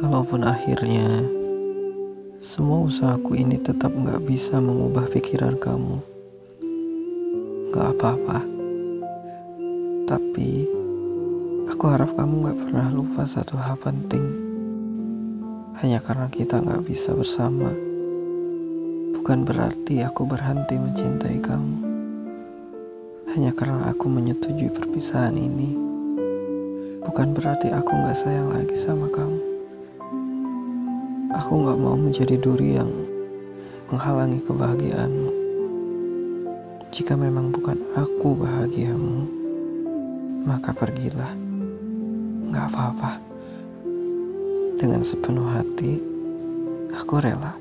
Kalaupun akhirnya semua usahaku ini tetap gak bisa mengubah pikiran kamu, gak apa-apa. Tapi aku harap kamu gak pernah lupa satu hal penting. Hanya karena kita gak bisa bersama, bukan berarti aku berhenti mencintai kamu. Hanya karena aku menyetujui perpisahan ini, bukan berarti aku gak sayang lagi sama kamu. Aku gak mau menjadi duri yang menghalangi kebahagiaanmu. Jika memang bukan aku bahagiamu, maka pergilah. Gak apa-apa. Dengan sepenuh hati, aku rela.